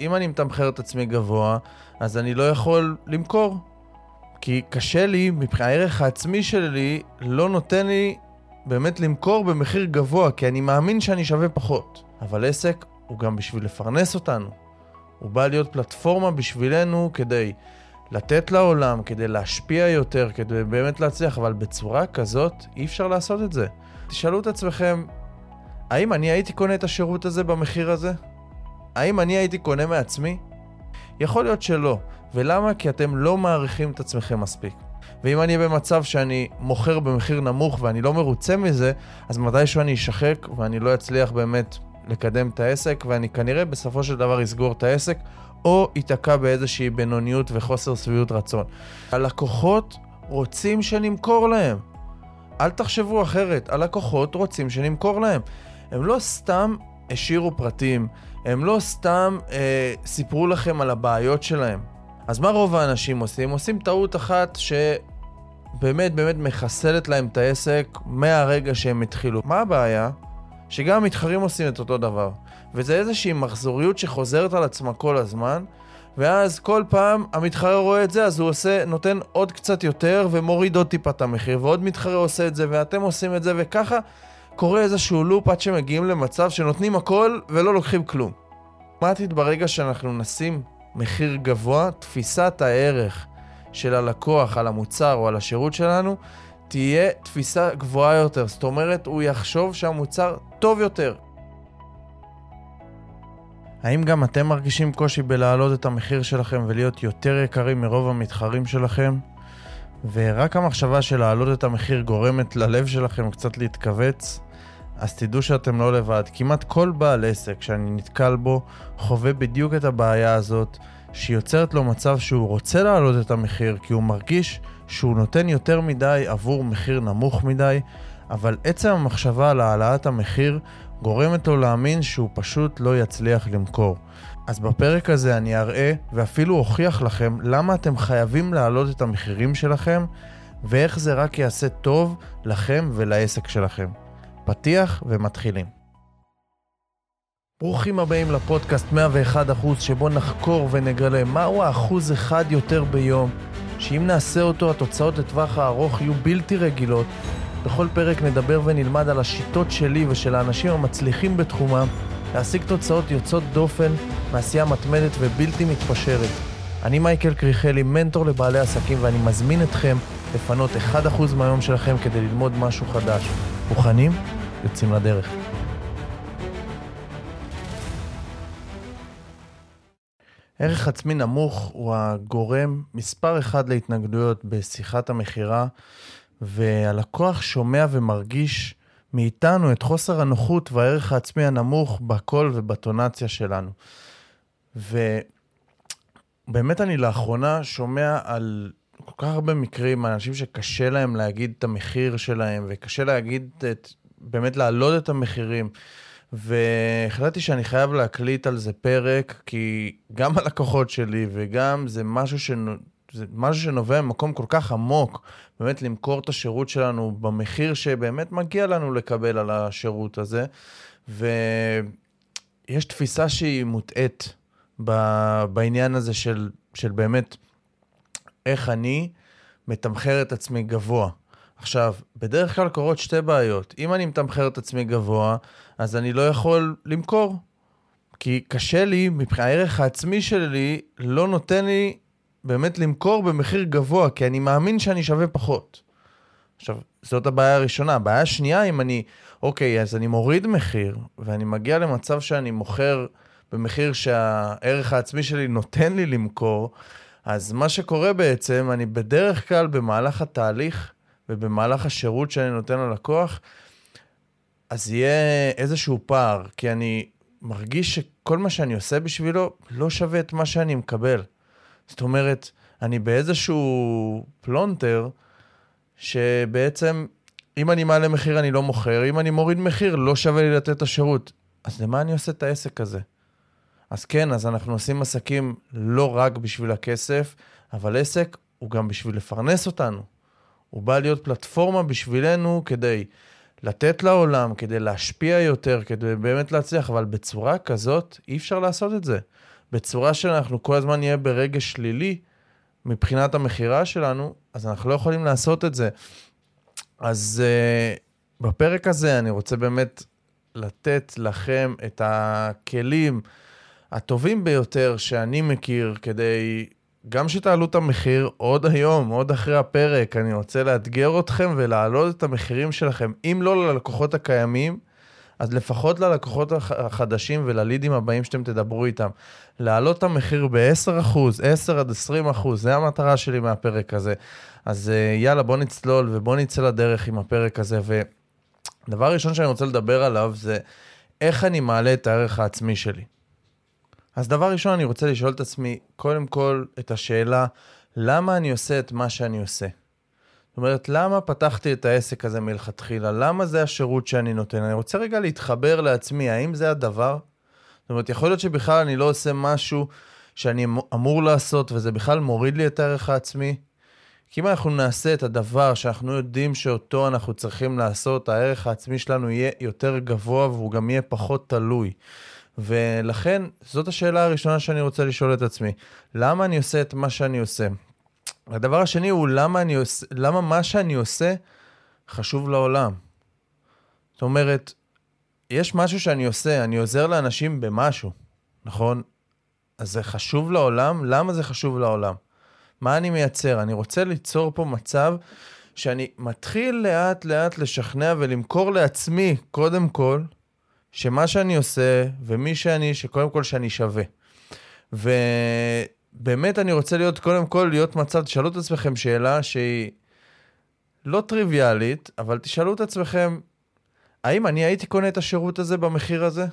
אם אני מתמחר את עצמי גבוה, אז אני לא יכול למכור. כי קשה לי, מבחינת הערך העצמי שלי, לא נותן לי באמת למכור במחיר גבוה, כי אני מאמין שאני שווה פחות. אבל עסק הוא גם בשביל לפרנס אותנו. הוא בא להיות פלטפורמה בשבילנו כדי לתת לעולם, כדי להשפיע יותר, כדי באמת להצליח, אבל בצורה כזאת אי אפשר לעשות את זה. תשאלו את עצמכם, האם אני הייתי קונה את השירות הזה במחיר הזה? האם אני הייתי קונה מעצמי? יכול להיות שלא. ולמה? כי אתם לא מעריכים את עצמכם מספיק. ואם אני במצב שאני מוכר במחיר נמוך ואני לא מרוצה מזה, אז מתישהו אני אשחק ואני לא אצליח באמת לקדם את העסק, ואני כנראה בסופו של דבר אסגור את העסק, או ייתקע באיזושהי בינוניות וחוסר שביעות רצון. הלקוחות רוצים שנמכור להם. אל תחשבו אחרת, הלקוחות רוצים שנמכור להם. הם לא סתם השאירו פרטים, הם לא סתם אה, סיפרו לכם על הבעיות שלהם. אז מה רוב האנשים עושים? עושים טעות אחת שבאמת באמת מחסלת להם את העסק מהרגע שהם התחילו. מה הבעיה? שגם המתחרים עושים את אותו דבר. וזה איזושהי מחזוריות שחוזרת על עצמה כל הזמן, ואז כל פעם המתחרה רואה את זה, אז הוא עושה, נותן עוד קצת יותר ומוריד עוד טיפה את המחיר, ועוד מתחרה עושה את זה, ואתם עושים את זה, וככה קורה איזשהו לופ עד שמגיעים למצב שנותנים הכל ולא לוקחים כלום. אוטומטית ברגע שאנחנו נשים מחיר גבוה, תפיסת הערך של הלקוח על המוצר או על השירות שלנו תהיה תפיסה גבוהה יותר. זאת אומרת, הוא יחשוב שהמוצר טוב יותר. האם גם אתם מרגישים קושי בלהעלות את המחיר שלכם ולהיות יותר יקרים מרוב המתחרים שלכם? ורק המחשבה של להעלות את המחיר גורמת ללב שלכם קצת להתכווץ? אז תדעו שאתם לא לבד. כמעט כל בעל עסק שאני נתקל בו חווה בדיוק את הבעיה הזאת, שיוצרת לו מצב שהוא רוצה להעלות את המחיר כי הוא מרגיש שהוא נותן יותר מדי עבור מחיר נמוך מדי, אבל עצם המחשבה על העלאת המחיר גורמת לו להאמין שהוא פשוט לא יצליח למכור. אז בפרק הזה אני אראה ואפילו אוכיח לכם למה אתם חייבים להעלות את המחירים שלכם ואיך זה רק יעשה טוב לכם ולעסק שלכם. פתיח ומתחילים. ברוכים הבאים לפודקאסט 101% שבו נחקור ונגלה מהו האחוז אחד יותר ביום, שאם נעשה אותו התוצאות לטווח הארוך יהיו בלתי רגילות. בכל פרק נדבר ונלמד על השיטות שלי ושל האנשים המצליחים בתחומם להשיג תוצאות יוצאות דופן מעשייה מתמדת ובלתי מתפשרת. אני מייקל קריכלי, מנטור לבעלי עסקים ואני מזמין אתכם לפנות 1% מהיום שלכם כדי ללמוד משהו חדש. מוכנים? יוצאים לדרך. ערך עצמי נמוך הוא הגורם מספר אחד להתנגדויות בשיחת המכירה, והלקוח שומע ומרגיש מאיתנו את חוסר הנוחות והערך העצמי הנמוך בקול ובטונציה שלנו. ובאמת אני לאחרונה שומע על כל כך הרבה מקרים, אנשים שקשה להם להגיד את המחיר שלהם, וקשה להגיד את, באמת להעלות את המחירים. והחלטתי שאני חייב להקליט על זה פרק, כי גם הלקוחות שלי וגם זה משהו, שנו, זה משהו שנובע ממקום כל כך עמוק, באמת למכור את השירות שלנו במחיר שבאמת מגיע לנו לקבל על השירות הזה. ויש תפיסה שהיא מוטעית בעניין הזה של, של באמת איך אני מתמחר את עצמי גבוה. עכשיו, בדרך כלל קורות שתי בעיות. אם אני מתמחר את עצמי גבוה, אז אני לא יכול למכור. כי קשה לי, מבחינת הערך העצמי שלי, לא נותן לי באמת למכור במחיר גבוה, כי אני מאמין שאני שווה פחות. עכשיו, זאת הבעיה הראשונה. הבעיה השנייה, אם אני, אוקיי, אז אני מוריד מחיר, ואני מגיע למצב שאני מוכר במחיר שהערך העצמי שלי נותן לי למכור, אז מה שקורה בעצם, אני בדרך כלל במהלך התהליך ובמהלך השירות שאני נותן ללקוח, אז יהיה איזשהו פער, כי אני מרגיש שכל מה שאני עושה בשבילו לא שווה את מה שאני מקבל. זאת אומרת, אני באיזשהו פלונטר, שבעצם, אם אני מעלה מחיר אני לא מוכר, אם אני מוריד מחיר לא שווה לי לתת את השירות. אז למה אני עושה את העסק הזה? אז כן, אז אנחנו עושים עסקים לא רק בשביל הכסף, אבל עסק הוא גם בשביל לפרנס אותנו. הוא בא להיות פלטפורמה בשבילנו כדי לתת לעולם, כדי להשפיע יותר, כדי באמת להצליח, אבל בצורה כזאת אי אפשר לעשות את זה. בצורה שאנחנו כל הזמן נהיה ברגש שלילי מבחינת המכירה שלנו, אז אנחנו לא יכולים לעשות את זה. אז uh, בפרק הזה אני רוצה באמת לתת לכם את הכלים הטובים ביותר שאני מכיר כדי גם שתעלו את המחיר עוד היום, עוד אחרי הפרק. אני רוצה לאתגר אתכם ולהעלות את המחירים שלכם, אם לא ללקוחות הקיימים, אז לפחות ללקוחות החדשים וללידים הבאים שאתם תדברו איתם. להעלות את המחיר ב-10%, 10 עד 20%, זה המטרה שלי מהפרק הזה. אז אה, יאללה, בוא נצלול ובוא נצא לדרך עם הפרק הזה. ודבר ראשון שאני רוצה לדבר עליו זה איך אני מעלה את הערך העצמי שלי. אז דבר ראשון, אני רוצה לשאול את עצמי, קודם כל, את השאלה, למה אני עושה את מה שאני עושה? אומרת, למה פתחתי את העסק הזה מלכתחילה? למה זה השירות שאני נותן? אני רוצה רגע להתחבר לעצמי, האם זה הדבר? זאת אומרת, יכול להיות שבכלל אני לא עושה משהו שאני אמ-, אמור לעשות, וזה בכלל מוריד לי את הערך העצמי. כי אם אנחנו נעשה את הדבר שאנחנו יודעים שאותו אנחנו צריכים לעשות, הערך העצמי שלנו יהיה יותר גבוה והוא גם יהיה פחות תלוי. ולכן, זאת השאלה הראשונה שאני רוצה לשאול את עצמי. למה אני עושה את מה שאני עושה? הדבר השני הוא למה, אני עושה, למה מה שאני עושה חשוב לעולם. זאת אומרת, יש משהו שאני עושה, אני עוזר לאנשים במשהו, נכון? אז זה חשוב לעולם? למה זה חשוב לעולם? מה אני מייצר? אני רוצה ליצור פה מצב שאני מתחיל לאט לאט לשכנע ולמכור לעצמי, קודם כל, שמה שאני עושה ומי שאני, שקודם כל שאני שווה. ובאמת אני רוצה להיות, קודם כל, להיות מצב, תשאלו את עצמכם שאלה שהיא לא טריוויאלית, אבל תשאלו את עצמכם, האם אני הייתי קונה את השירות הזה במחיר הזה?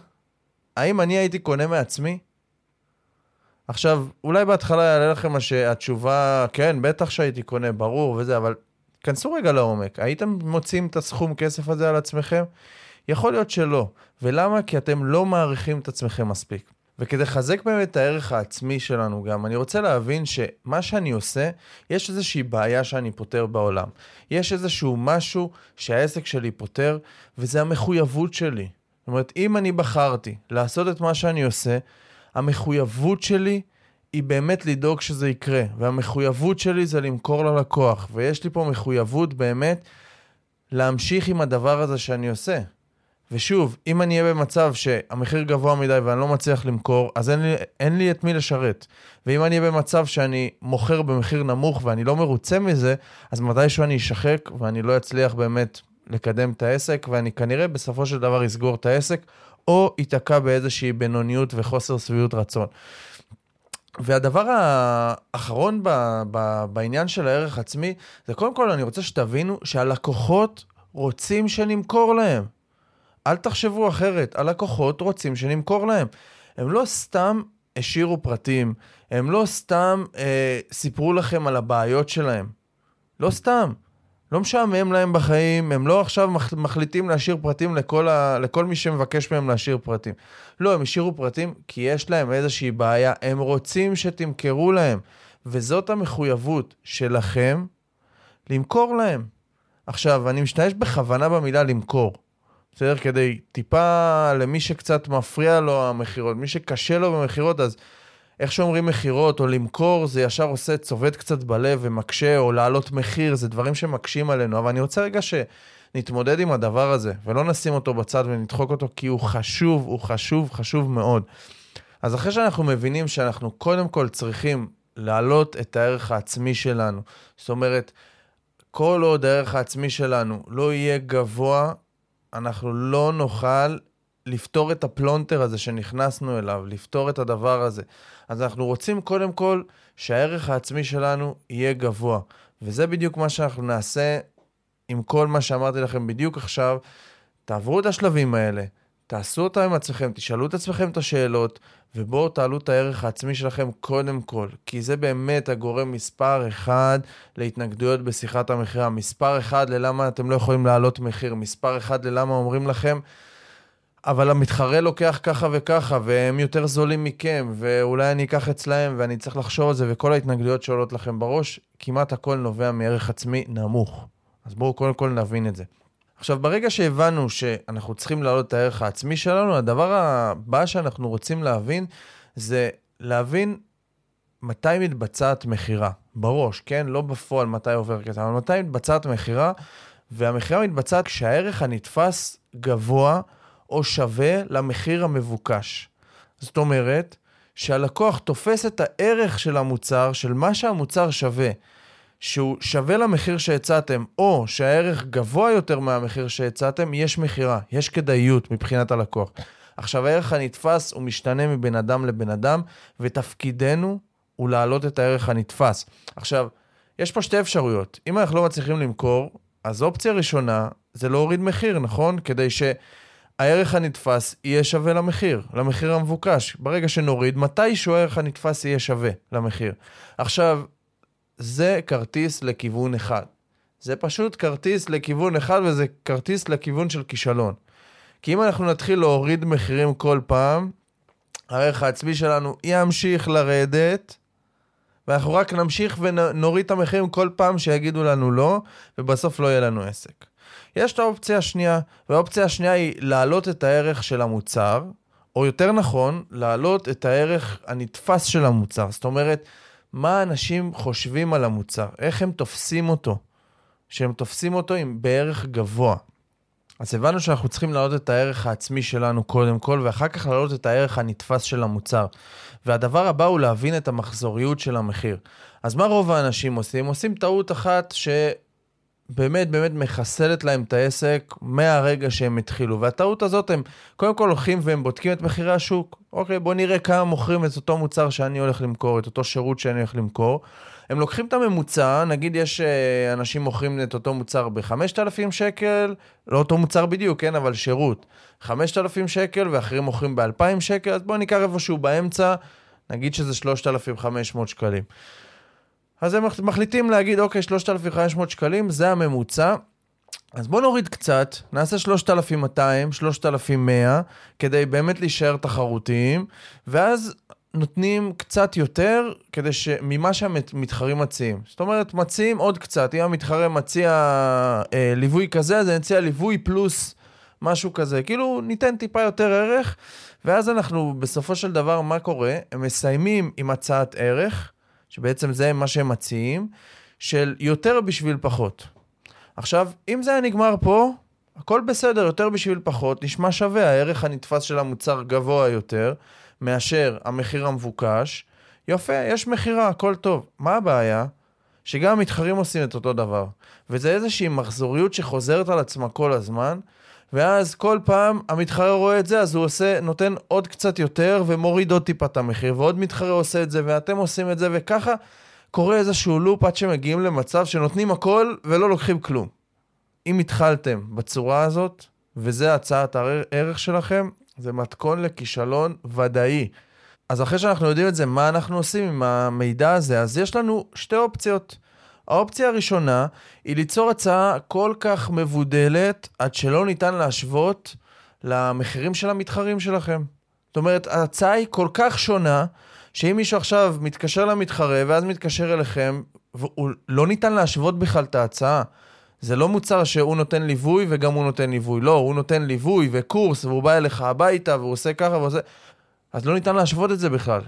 האם אני הייתי קונה מעצמי? עכשיו, אולי בהתחלה יעלה לכם התשובה, כן, בטח שהייתי קונה, ברור וזה, אבל כנסו רגע לעומק. הייתם מוצאים את הסכום כסף הזה על עצמכם? יכול להיות שלא. ולמה? כי אתם לא מעריכים את עצמכם מספיק. וכדי לחזק באמת את הערך העצמי שלנו גם, אני רוצה להבין שמה שאני עושה, יש איזושהי בעיה שאני פותר בעולם. יש איזשהו משהו שהעסק שלי פותר, וזה המחויבות שלי. זאת אומרת, אם אני בחרתי לעשות את מה שאני עושה, המחויבות שלי היא באמת לדאוג שזה יקרה. והמחויבות שלי זה למכור ללקוח. ויש לי פה מחויבות באמת להמשיך עם הדבר הזה שאני עושה. ושוב, אם אני אהיה במצב שהמחיר גבוה מדי ואני לא מצליח למכור, אז אין לי, אין לי את מי לשרת. ואם אני אהיה במצב שאני מוכר במחיר נמוך ואני לא מרוצה מזה, אז מתישהו אני אשחק ואני לא אצליח באמת לקדם את העסק, ואני כנראה בסופו של דבר אסגור את העסק, או ייתקע באיזושהי בינוניות וחוסר שביעות רצון. והדבר האחרון ב, ב, בעניין של הערך עצמי, זה קודם כל אני רוצה שתבינו שהלקוחות רוצים שנמכור להם. אל תחשבו אחרת, הלקוחות רוצים שנמכור להם. הם לא סתם השאירו פרטים, הם לא סתם אה, סיפרו לכם על הבעיות שלהם. לא סתם. לא משעמם להם בחיים, הם לא עכשיו מחליטים להשאיר פרטים לכל, ה... לכל מי שמבקש מהם להשאיר פרטים. לא, הם השאירו פרטים כי יש להם איזושהי בעיה, הם רוצים שתמכרו להם. וזאת המחויבות שלכם למכור להם. עכשיו, אני משתמש בכוונה במילה למכור. בסדר? כדי טיפה למי שקצת מפריע לו המכירות, מי שקשה לו במכירות, אז איך שאומרים מכירות או למכור, זה ישר עושה, צובט קצת בלב ומקשה, או להעלות מחיר, זה דברים שמקשים עלינו. אבל אני רוצה רגע שנתמודד עם הדבר הזה, ולא נשים אותו בצד ונדחוק אותו, כי הוא חשוב, הוא חשוב, חשוב מאוד. אז אחרי שאנחנו מבינים שאנחנו קודם כל צריכים להעלות את הערך העצמי שלנו, זאת אומרת, כל עוד הערך העצמי שלנו לא יהיה גבוה, אנחנו לא נוכל לפתור את הפלונטר הזה שנכנסנו אליו, לפתור את הדבר הזה. אז אנחנו רוצים קודם כל שהערך העצמי שלנו יהיה גבוה. וזה בדיוק מה שאנחנו נעשה עם כל מה שאמרתי לכם בדיוק עכשיו. תעברו את השלבים האלה, תעשו אותם עם עצמכם, תשאלו את עצמכם את השאלות, ובואו תעלו את הערך העצמי שלכם קודם כל, כי זה באמת הגורם מספר אחד להתנגדויות בשיחת המכירה, מספר אחד ללמה אתם לא יכולים להעלות מחיר, מספר אחד ללמה אומרים לכם, אבל המתחרה לוקח ככה וככה, והם יותר זולים מכם, ואולי אני אקח אצלהם, ואני צריך לחשוב על זה, וכל ההתנגדויות שעולות לכם בראש, כמעט הכל נובע מערך עצמי נמוך. אז בואו קודם כל נבין את זה. עכשיו, ברגע שהבנו שאנחנו צריכים להעלות את הערך העצמי שלנו, הדבר הבא שאנחנו רוצים להבין זה להבין מתי מתבצעת מכירה, בראש, כן? לא בפועל מתי עובר כסף, אבל מתי מתבצעת מכירה, והמכירה מתבצעת כשהערך הנתפס גבוה או שווה למחיר המבוקש. זאת אומרת, שהלקוח תופס את הערך של המוצר, של מה שהמוצר שווה, שהוא שווה למחיר שהצעתם, או שהערך גבוה יותר מהמחיר שהצעתם, יש מכירה, יש כדאיות מבחינת הלקוח. עכשיו, הערך הנתפס הוא משתנה מבין אדם לבן אדם, ותפקידנו הוא להעלות את הערך הנתפס. עכשיו, יש פה שתי אפשרויות. אם אנחנו לא מצליחים למכור, אז אופציה ראשונה זה להוריד מחיר, נכון? כדי שהערך הנתפס יהיה שווה למחיר, למחיר המבוקש. ברגע שנוריד, מתישהו הערך הנתפס יהיה שווה למחיר. עכשיו, זה כרטיס לכיוון אחד. זה פשוט כרטיס לכיוון אחד וזה כרטיס לכיוון של כישלון. כי אם אנחנו נתחיל להוריד מחירים כל פעם, הערך העצמי שלנו ימשיך לרדת, ואנחנו רק נמשיך ונוריד את המחירים כל פעם שיגידו לנו לא, ובסוף לא יהיה לנו עסק. יש את האופציה השנייה, והאופציה השנייה היא להעלות את הערך של המוצר, או יותר נכון, להעלות את הערך הנתפס של המוצר. זאת אומרת, מה אנשים חושבים על המוצר, איך הם תופסים אותו, שהם תופסים אותו עם בערך גבוה. אז הבנו שאנחנו צריכים להעלות את הערך העצמי שלנו קודם כל, ואחר כך להעלות את הערך הנתפס של המוצר. והדבר הבא הוא להבין את המחזוריות של המחיר. אז מה רוב האנשים עושים? עושים טעות אחת שבאמת באמת מחסלת להם את העסק מהרגע שהם התחילו. והטעות הזאת הם קודם כל הולכים והם בודקים את מחירי השוק. אוקיי, בואו נראה כמה מוכרים את אותו מוצר שאני הולך למכור, את אותו שירות שאני הולך למכור. הם לוקחים את הממוצע, נגיד יש אה, אנשים מוכרים את אותו מוצר ב-5,000 שקל, לא אותו מוצר בדיוק, כן, אבל שירות. 5,000 שקל ואחרים מוכרים ב-2,000 שקל, אז בואו ניקח איפשהו באמצע, נגיד שזה 3,500 שקלים. אז הם מחליטים להגיד, אוקיי, 3,500 שקלים, זה הממוצע. אז בואו נוריד קצת, נעשה 3,200, 3,100, כדי באמת להישאר תחרותיים, ואז נותנים קצת יותר כדי ש... ממה שהמתחרים מציעים. זאת אומרת, מציעים עוד קצת. אם המתחרה מציע אה, ליווי כזה, אז אני אציע ליווי פלוס משהו כזה. כאילו, ניתן טיפה יותר ערך, ואז אנחנו, בסופו של דבר, מה קורה? הם מסיימים עם הצעת ערך, שבעצם זה מה שהם מציעים, של יותר בשביל פחות. עכשיו, אם זה היה נגמר פה, הכל בסדר, יותר בשביל פחות, נשמע שווה, הערך הנתפס של המוצר גבוה יותר. מאשר המחיר המבוקש, יפה, יש מכירה, הכל טוב. מה הבעיה? שגם המתחרים עושים את אותו דבר. וזה איזושהי מחזוריות שחוזרת על עצמה כל הזמן, ואז כל פעם המתחרה רואה את זה, אז הוא עושה, נותן עוד קצת יותר ומוריד עוד טיפה את המחיר, ועוד מתחרה עושה את זה, ואתם עושים את זה, וככה קורה איזשהו לופ עד שמגיעים למצב שנותנים הכל ולא לוקחים כלום. אם התחלתם בצורה הזאת, וזה הצעת הערך שלכם, זה מתכון לכישלון ודאי. אז אחרי שאנחנו יודעים את זה, מה אנחנו עושים עם המידע הזה? אז יש לנו שתי אופציות. האופציה הראשונה היא ליצור הצעה כל כך מבודלת עד שלא ניתן להשוות למחירים של המתחרים שלכם. זאת אומרת, ההצעה היא כל כך שונה, שאם מישהו עכשיו מתקשר למתחרה ואז מתקשר אליכם, לא ניתן להשוות בכלל את ההצעה. זה לא מוצר שהוא נותן ליווי וגם הוא נותן ליווי. לא, הוא נותן ליווי וקורס והוא בא אליך הביתה והוא עושה ככה ועושה... אז לא ניתן להשוות את זה בכלל.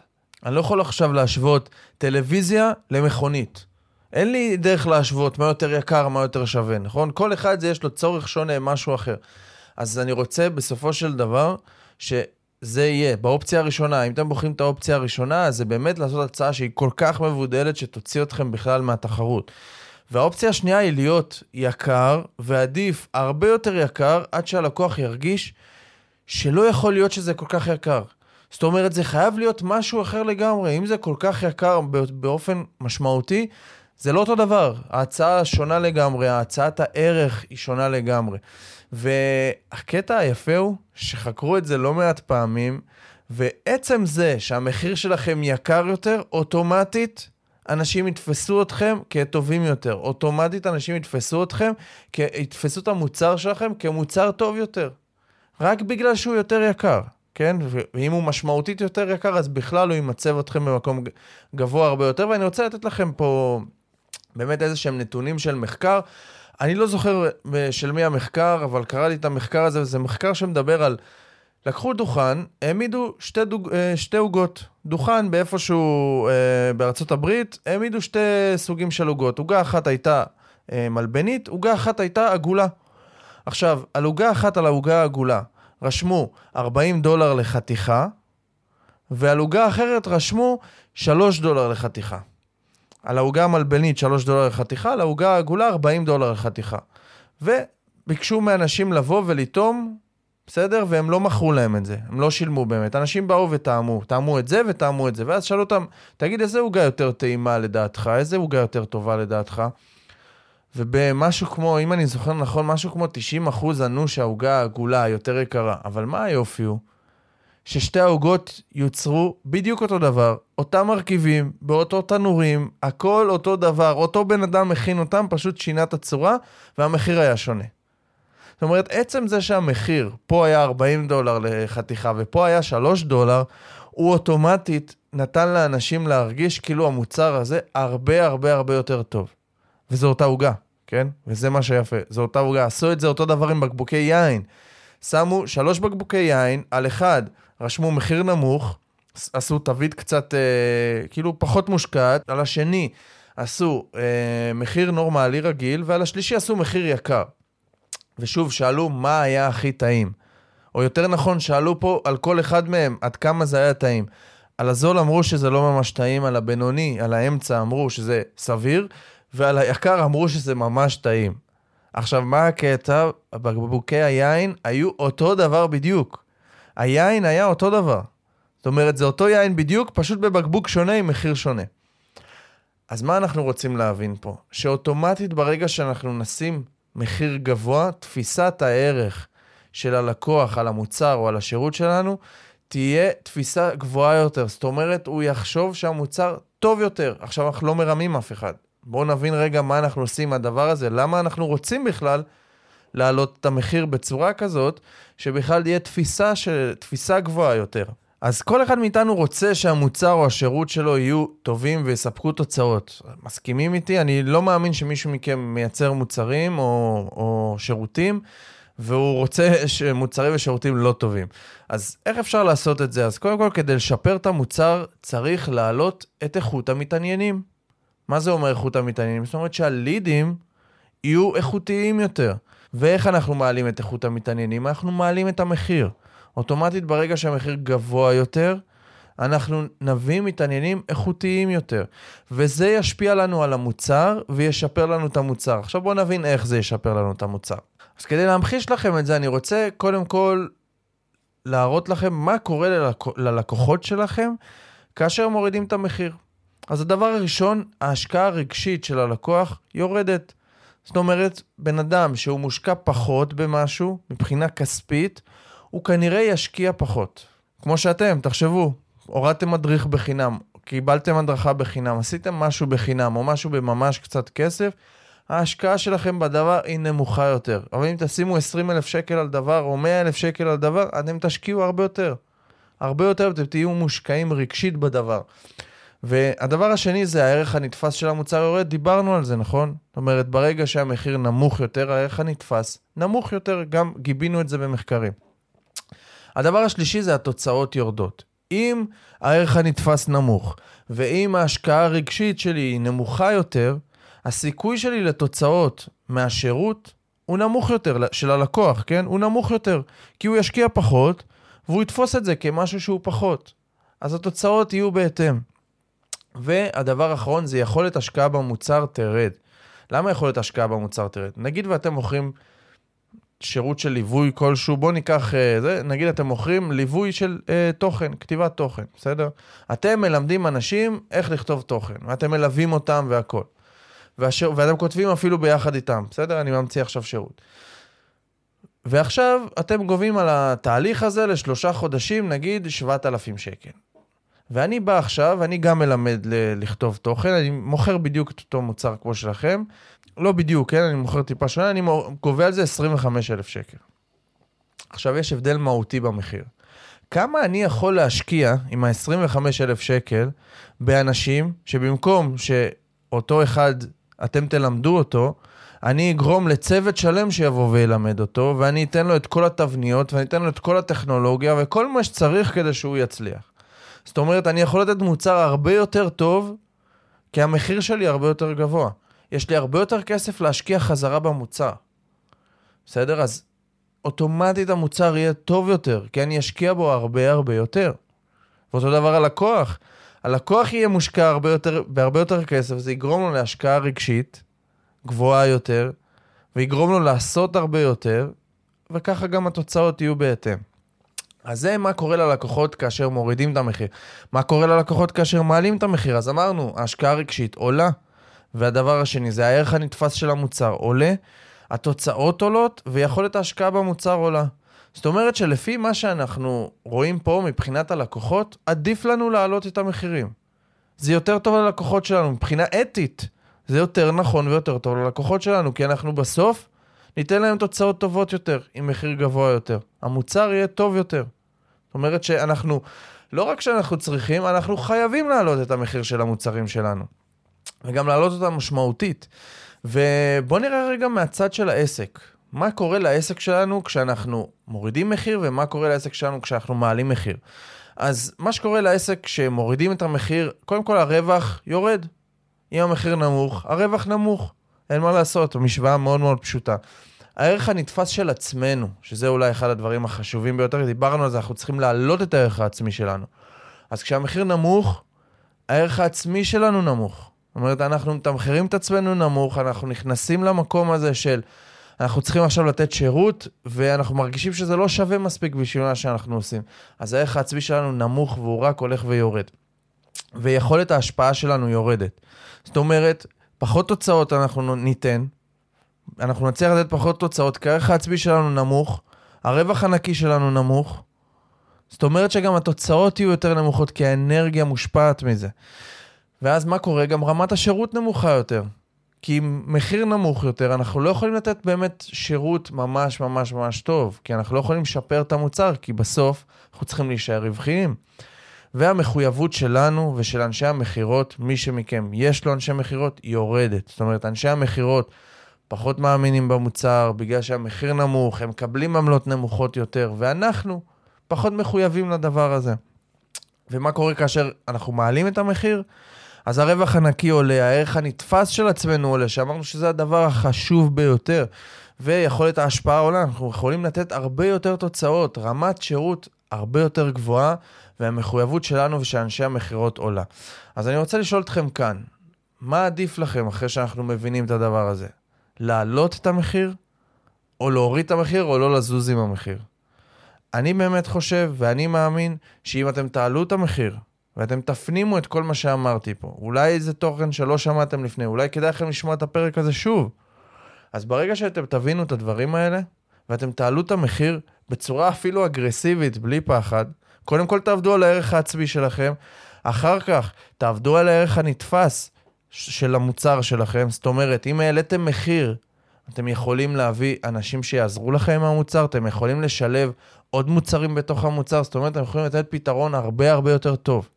אני לא יכול עכשיו להשוות טלוויזיה למכונית. אין לי דרך להשוות מה יותר יקר, מה יותר שווה, נכון? כל אחד יש לו צורך שונה, משהו אחר. אז אני רוצה בסופו של דבר שזה יהיה. באופציה הראשונה, אם אתם בוחרים את האופציה הראשונה, אז זה באמת לעשות הצעה שהיא כל כך מבודלת שתוציא אתכם בכלל מהתחרות. והאופציה השנייה היא להיות יקר, ועדיף הרבה יותר יקר, עד שהלקוח ירגיש שלא יכול להיות שזה כל כך יקר. זאת אומרת, זה חייב להיות משהו אחר לגמרי. אם זה כל כך יקר באופן משמעותי, זה לא אותו דבר. ההצעה שונה לגמרי, הצעת הערך היא שונה לגמרי. והקטע היפה הוא שחקרו את זה לא מעט פעמים, ועצם זה שהמחיר שלכם יקר יותר, אוטומטית אנשים יתפסו אתכם כטובים יותר. אוטומטית אנשים יתפסו אתכם, יתפסו את המוצר שלכם כמוצר טוב יותר. רק בגלל שהוא יותר יקר, כן? ואם הוא משמעותית יותר יקר, אז בכלל הוא ימצב אתכם במקום גבוה הרבה יותר. ואני רוצה לתת לכם פה באמת איזה שהם נתונים של מחקר. אני לא זוכר של מי המחקר, אבל קראתי את המחקר הזה, וזה מחקר שמדבר על לקחו דוכן, העמידו שתי, דוג, אה, שתי עוגות. דוכן באיפשהו אה, בארצות הברית, העמידו שתי סוגים של עוגות. עוגה אחת הייתה אה, מלבנית, עוגה אחת הייתה עגולה. עכשיו, על עוגה אחת על העוגה העגולה רשמו 40 דולר לחתיכה, ועל עוגה אחרת רשמו 3 דולר לחתיכה. על העוגה המלבנית 3 דולר לחתיכה, על העוגה העגולה 40 דולר לחתיכה. וביקשו מאנשים לבוא ולטעום, בסדר? והם לא מכרו להם את זה, הם לא שילמו באמת. אנשים באו וטעמו, טעמו את זה וטעמו את זה, ואז שאלו אותם, תגיד, איזה עוגה יותר טעימה לדעתך? איזה עוגה יותר טובה לדעתך? ובמשהו כמו, אם אני זוכר נכון, משהו כמו 90 אחוז ענו שהעוגה העגולה יותר יקרה. אבל מה היופי הוא? ששתי העוגות יוצרו בדיוק אותו דבר, אותם מרכיבים, באותו תנורים, הכל אותו דבר, אותו בן אדם מכין אותם, פשוט שינה את הצורה, והמחיר היה שונה. זאת אומרת, עצם זה שהמחיר, פה היה 40 דולר לחתיכה ופה היה 3 דולר, הוא אוטומטית נתן לאנשים להרגיש כאילו המוצר הזה הרבה הרבה הרבה יותר טוב. וזו אותה עוגה, כן? וזה מה שיפה, זו אותה עוגה. עשו את זה אותו דבר עם בקבוקי יין. שמו שלוש בקבוקי יין, על אחד רשמו מחיר נמוך, עשו תווית קצת, אה, כאילו פחות מושקעת, על השני עשו אה, מחיר נורמלי רגיל, ועל השלישי עשו מחיר יקר. ושוב, שאלו מה היה הכי טעים. או יותר נכון, שאלו פה על כל אחד מהם עד כמה זה היה טעים. על הזול אמרו שזה לא ממש טעים, על הבינוני, על האמצע אמרו שזה סביר, ועל היקר אמרו שזה ממש טעים. עכשיו, מה הקטע? בקבוקי היין היו אותו דבר בדיוק. היין היה אותו דבר. זאת אומרת, זה אותו יין בדיוק, פשוט בבקבוק שונה עם מחיר שונה. אז מה אנחנו רוצים להבין פה? שאוטומטית ברגע שאנחנו נשים מחיר גבוה, תפיסת הערך של הלקוח על המוצר או על השירות שלנו, תהיה תפיסה גבוהה יותר. זאת אומרת, הוא יחשוב שהמוצר טוב יותר. עכשיו, אנחנו לא מרמים אף אחד. בואו נבין רגע מה אנחנו עושים עם הדבר הזה, למה אנחנו רוצים בכלל להעלות את המחיר בצורה כזאת, שבכלל יהיה תפיסה, של, תפיסה גבוהה יותר. אז כל אחד מאיתנו רוצה שהמוצר או השירות שלו יהיו טובים ויספקו תוצאות. מסכימים איתי? אני לא מאמין שמישהו מכם מייצר מוצרים או, או שירותים, והוא רוצה מוצרים ושירותים לא טובים. אז איך אפשר לעשות את זה? אז קודם כל, כדי לשפר את המוצר, צריך להעלות את איכות המתעניינים. מה זה אומר איכות המתעניינים? זאת אומרת שהלידים יהיו איכותיים יותר. ואיך אנחנו מעלים את איכות המתעניינים? אנחנו מעלים את המחיר. אוטומטית ברגע שהמחיר גבוה יותר, אנחנו נביא מתעניינים איכותיים יותר. וזה ישפיע לנו על המוצר וישפר לנו את המוצר. עכשיו בואו נבין איך זה ישפר לנו את המוצר. אז כדי להמחיש לכם את זה, אני רוצה קודם כל להראות לכם מה קורה ללק... ללקוחות שלכם כאשר מורידים את המחיר. אז הדבר הראשון, ההשקעה הרגשית של הלקוח יורדת. זאת אומרת, בן אדם שהוא מושקע פחות במשהו, מבחינה כספית, הוא כנראה ישקיע פחות. כמו שאתם, תחשבו, הורדתם מדריך בחינם, קיבלתם הדרכה בחינם, עשיתם משהו בחינם או משהו בממש קצת כסף, ההשקעה שלכם בדבר היא נמוכה יותר. אבל אם תשימו 20 אלף שקל על דבר או 100 אלף שקל על דבר, אתם תשקיעו הרבה יותר. הרבה יותר, אתם תהיו מושקעים רגשית בדבר. והדבר השני זה הערך הנתפס של המוצר יורד, דיברנו על זה, נכון? זאת אומרת, ברגע שהמחיר נמוך יותר, הערך הנתפס נמוך יותר, גם גיבינו את זה במחקרים. הדבר השלישי זה התוצאות יורדות. אם הערך הנתפס נמוך, ואם ההשקעה הרגשית שלי היא נמוכה יותר, הסיכוי שלי לתוצאות מהשירות הוא נמוך יותר, של הלקוח, כן? הוא נמוך יותר, כי הוא ישקיע פחות, והוא יתפוס את זה כמשהו שהוא פחות. אז התוצאות יהיו בהתאם. והדבר האחרון זה יכולת השקעה במוצר תרד. למה יכולת השקעה במוצר תרד? נגיד ואתם מוכרים שירות של ליווי כלשהו, בואו ניקח, uh, זה, נגיד אתם מוכרים ליווי של uh, תוכן, כתיבת תוכן, בסדר? אתם מלמדים אנשים איך לכתוב תוכן, ואתם מלווים אותם והכל. והשיר, ואתם כותבים אפילו ביחד איתם, בסדר? אני ממציא עכשיו שירות. ועכשיו אתם גובים על התהליך הזה לשלושה חודשים, נגיד 7,000 שקל. ואני בא עכשיו, אני גם מלמד ל- לכתוב תוכן, אני מוכר בדיוק את אותו מוצר כמו שלכם. לא בדיוק, כן? אני מוכר טיפה שונה, אני גובה על זה 25,000 שקל. עכשיו, יש הבדל מהותי במחיר. כמה אני יכול להשקיע עם ה-25,000 שקל באנשים שבמקום שאותו אחד, אתם תלמדו אותו, אני אגרום לצוות שלם שיבוא וילמד אותו, ואני אתן לו את כל התבניות, ואני אתן לו את כל הטכנולוגיה, וכל מה שצריך כדי שהוא יצליח. זאת אומרת, אני יכול לתת מוצר הרבה יותר טוב, כי המחיר שלי הרבה יותר גבוה. יש לי הרבה יותר כסף להשקיע חזרה במוצר. בסדר? אז אוטומטית המוצר יהיה טוב יותר, כי אני אשקיע בו הרבה הרבה יותר. ואותו דבר הלקוח. הלקוח יהיה מושקע הרבה יותר, בהרבה יותר כסף, זה יגרום לו להשקעה רגשית גבוהה יותר, ויגרום לו לעשות הרבה יותר, וככה גם התוצאות יהיו בהתאם. אז זה מה קורה ללקוחות כאשר מורידים את המחיר. מה קורה ללקוחות כאשר מעלים את המחיר? אז אמרנו, ההשקעה הרגשית עולה, והדבר השני זה הערך הנתפס של המוצר עולה, התוצאות עולות, ויכולת ההשקעה במוצר עולה. זאת אומרת שלפי מה שאנחנו רואים פה מבחינת הלקוחות, עדיף לנו להעלות את המחירים. זה יותר טוב ללקוחות שלנו מבחינה אתית. זה יותר נכון ויותר טוב ללקוחות שלנו, כי אנחנו בסוף ניתן להם תוצאות טובות יותר, עם מחיר גבוה יותר. המוצר יהיה טוב יותר. זאת אומרת שאנחנו, לא רק שאנחנו צריכים, אנחנו חייבים להעלות את המחיר של המוצרים שלנו. וגם להעלות אותם משמעותית. ובואו נראה רגע מהצד של העסק. מה קורה לעסק שלנו כשאנחנו מורידים מחיר, ומה קורה לעסק שלנו כשאנחנו מעלים מחיר. אז מה שקורה לעסק כשמורידים את המחיר, קודם כל הרווח יורד. אם המחיר נמוך, הרווח נמוך. אין מה לעשות, המשוואה מאוד מאוד פשוטה. הערך הנתפס של עצמנו, שזה אולי אחד הדברים החשובים ביותר, דיברנו על זה, אנחנו צריכים להעלות את הערך העצמי שלנו. אז כשהמחיר נמוך, הערך העצמי שלנו נמוך. זאת אומרת, אנחנו מתמחרים את עצמנו נמוך, אנחנו נכנסים למקום הזה של אנחנו צריכים עכשיו לתת שירות, ואנחנו מרגישים שזה לא שווה מספיק בשביל מה שאנחנו עושים. אז הערך העצמי שלנו נמוך והוא רק הולך ויורד. ויכולת ההשפעה שלנו יורדת. זאת אומרת, פחות תוצאות אנחנו ניתן, אנחנו נצליח לתת פחות תוצאות, כי הערך העצמי שלנו נמוך, הרווח הנקי שלנו נמוך. זאת אומרת שגם התוצאות יהיו יותר נמוכות, כי האנרגיה מושפעת מזה. ואז מה קורה? גם רמת השירות נמוכה יותר. כי עם מחיר נמוך יותר, אנחנו לא יכולים לתת באמת שירות ממש ממש ממש טוב, כי אנחנו לא יכולים לשפר את המוצר, כי בסוף אנחנו צריכים להישאר רווחיים. והמחויבות שלנו ושל אנשי המכירות, מי שמכם יש לו אנשי מכירות, יורדת. זאת אומרת, אנשי המכירות פחות מאמינים במוצר, בגלל שהמחיר נמוך, הם מקבלים עמלות נמוכות יותר, ואנחנו פחות מחויבים לדבר הזה. ומה קורה כאשר אנחנו מעלים את המחיר? אז הרווח הנקי עולה, הערך הנתפס של עצמנו עולה, שאמרנו שזה הדבר החשוב ביותר, ויכולת ההשפעה עולה, אנחנו יכולים לתת הרבה יותר תוצאות, רמת שירות הרבה יותר גבוהה, והמחויבות שלנו ושל אנשי המכירות עולה. אז אני רוצה לשאול אתכם כאן, מה עדיף לכם אחרי שאנחנו מבינים את הדבר הזה? להעלות את המחיר, או להוריד את המחיר, או לא לזוז עם המחיר? אני באמת חושב, ואני מאמין, שאם אתם תעלו את המחיר, ואתם תפנימו את כל מה שאמרתי פה. אולי זה תוכן שלא שמעתם לפני, אולי כדאי לכם לשמוע את הפרק הזה שוב. אז ברגע שאתם תבינו את הדברים האלה, ואתם תעלו את המחיר בצורה אפילו אגרסיבית, בלי פחד, קודם כל תעבדו על הערך העצמי שלכם, אחר כך תעבדו על הערך הנתפס של המוצר שלכם. זאת אומרת, אם העליתם מחיר, אתם יכולים להביא אנשים שיעזרו לכם עם המוצר, אתם יכולים לשלב עוד מוצרים בתוך המוצר, זאת אומרת, אתם יכולים לתת פתרון הרבה הרבה יותר טוב.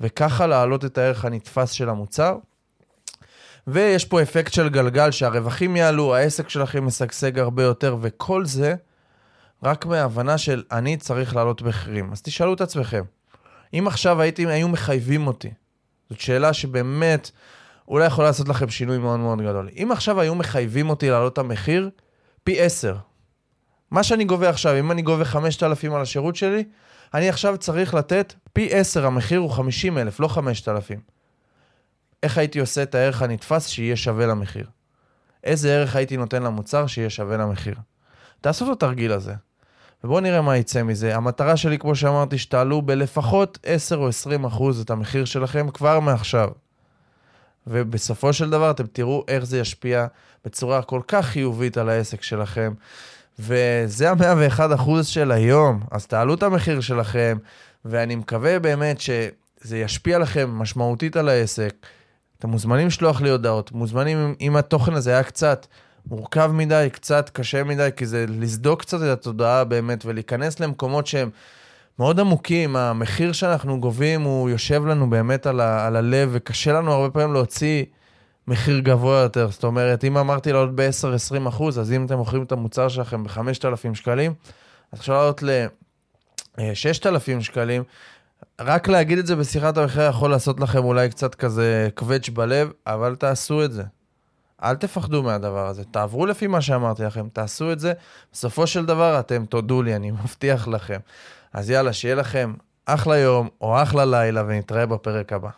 וככה להעלות את הערך הנתפס של המוצר. ויש פה אפקט של גלגל, שהרווחים יעלו, העסק שלכם משגשג הרבה יותר, וכל זה רק מההבנה של אני צריך להעלות מחירים. אז תשאלו את עצמכם, אם עכשיו הייתם, היו מחייבים אותי, זאת שאלה שבאמת אולי יכולה לעשות לכם שינוי מאוד מאוד גדול. אם עכשיו היו מחייבים אותי להעלות את המחיר, פי 10. מה שאני גובה עכשיו, אם אני גובה 5,000 על השירות שלי, אני עכשיו צריך לתת פי 10, המחיר הוא 50 אלף, לא 5,000. איך הייתי עושה את הערך הנתפס שיהיה שווה למחיר? איזה ערך הייתי נותן למוצר שיהיה שווה למחיר? תעשו את התרגיל הזה. ובואו נראה מה יצא מזה. המטרה שלי, כמו שאמרתי, שתעלו בלפחות 10 או 20 אחוז את המחיר שלכם כבר מעכשיו. ובסופו של דבר אתם תראו איך זה ישפיע בצורה כל כך חיובית על העסק שלכם. וזה המאה ואחד אחוז של היום, אז תעלו את המחיר שלכם, ואני מקווה באמת שזה ישפיע לכם משמעותית על העסק. אתם מוזמנים לשלוח לי הודעות, מוזמנים אם התוכן הזה היה קצת מורכב מדי, קצת קשה מדי, כי זה לסדוק קצת את התודעה באמת ולהיכנס למקומות שהם מאוד עמוקים. המחיר שאנחנו גובים הוא יושב לנו באמת על, ה- על הלב, וקשה לנו הרבה פעמים להוציא מחיר גבוה יותר. זאת אומרת, אם אמרתי לעלות ב-10-20 אחוז, אז אם אתם מוכרים את המוצר שלכם ב-5,000 שקלים, אז אפשר לעלות ל-6,000 שקלים. רק להגיד את זה בשיחת המחיר יכול לעשות לכם אולי קצת כזה קווץ' בלב, אבל תעשו את זה. אל תפחדו מהדבר הזה, תעברו לפי מה שאמרתי לכם, תעשו את זה. בסופו של דבר אתם תודו לי, אני מבטיח לכם. אז יאללה, שיהיה לכם אחלה יום או אחלה לילה, ונתראה בפרק הבא.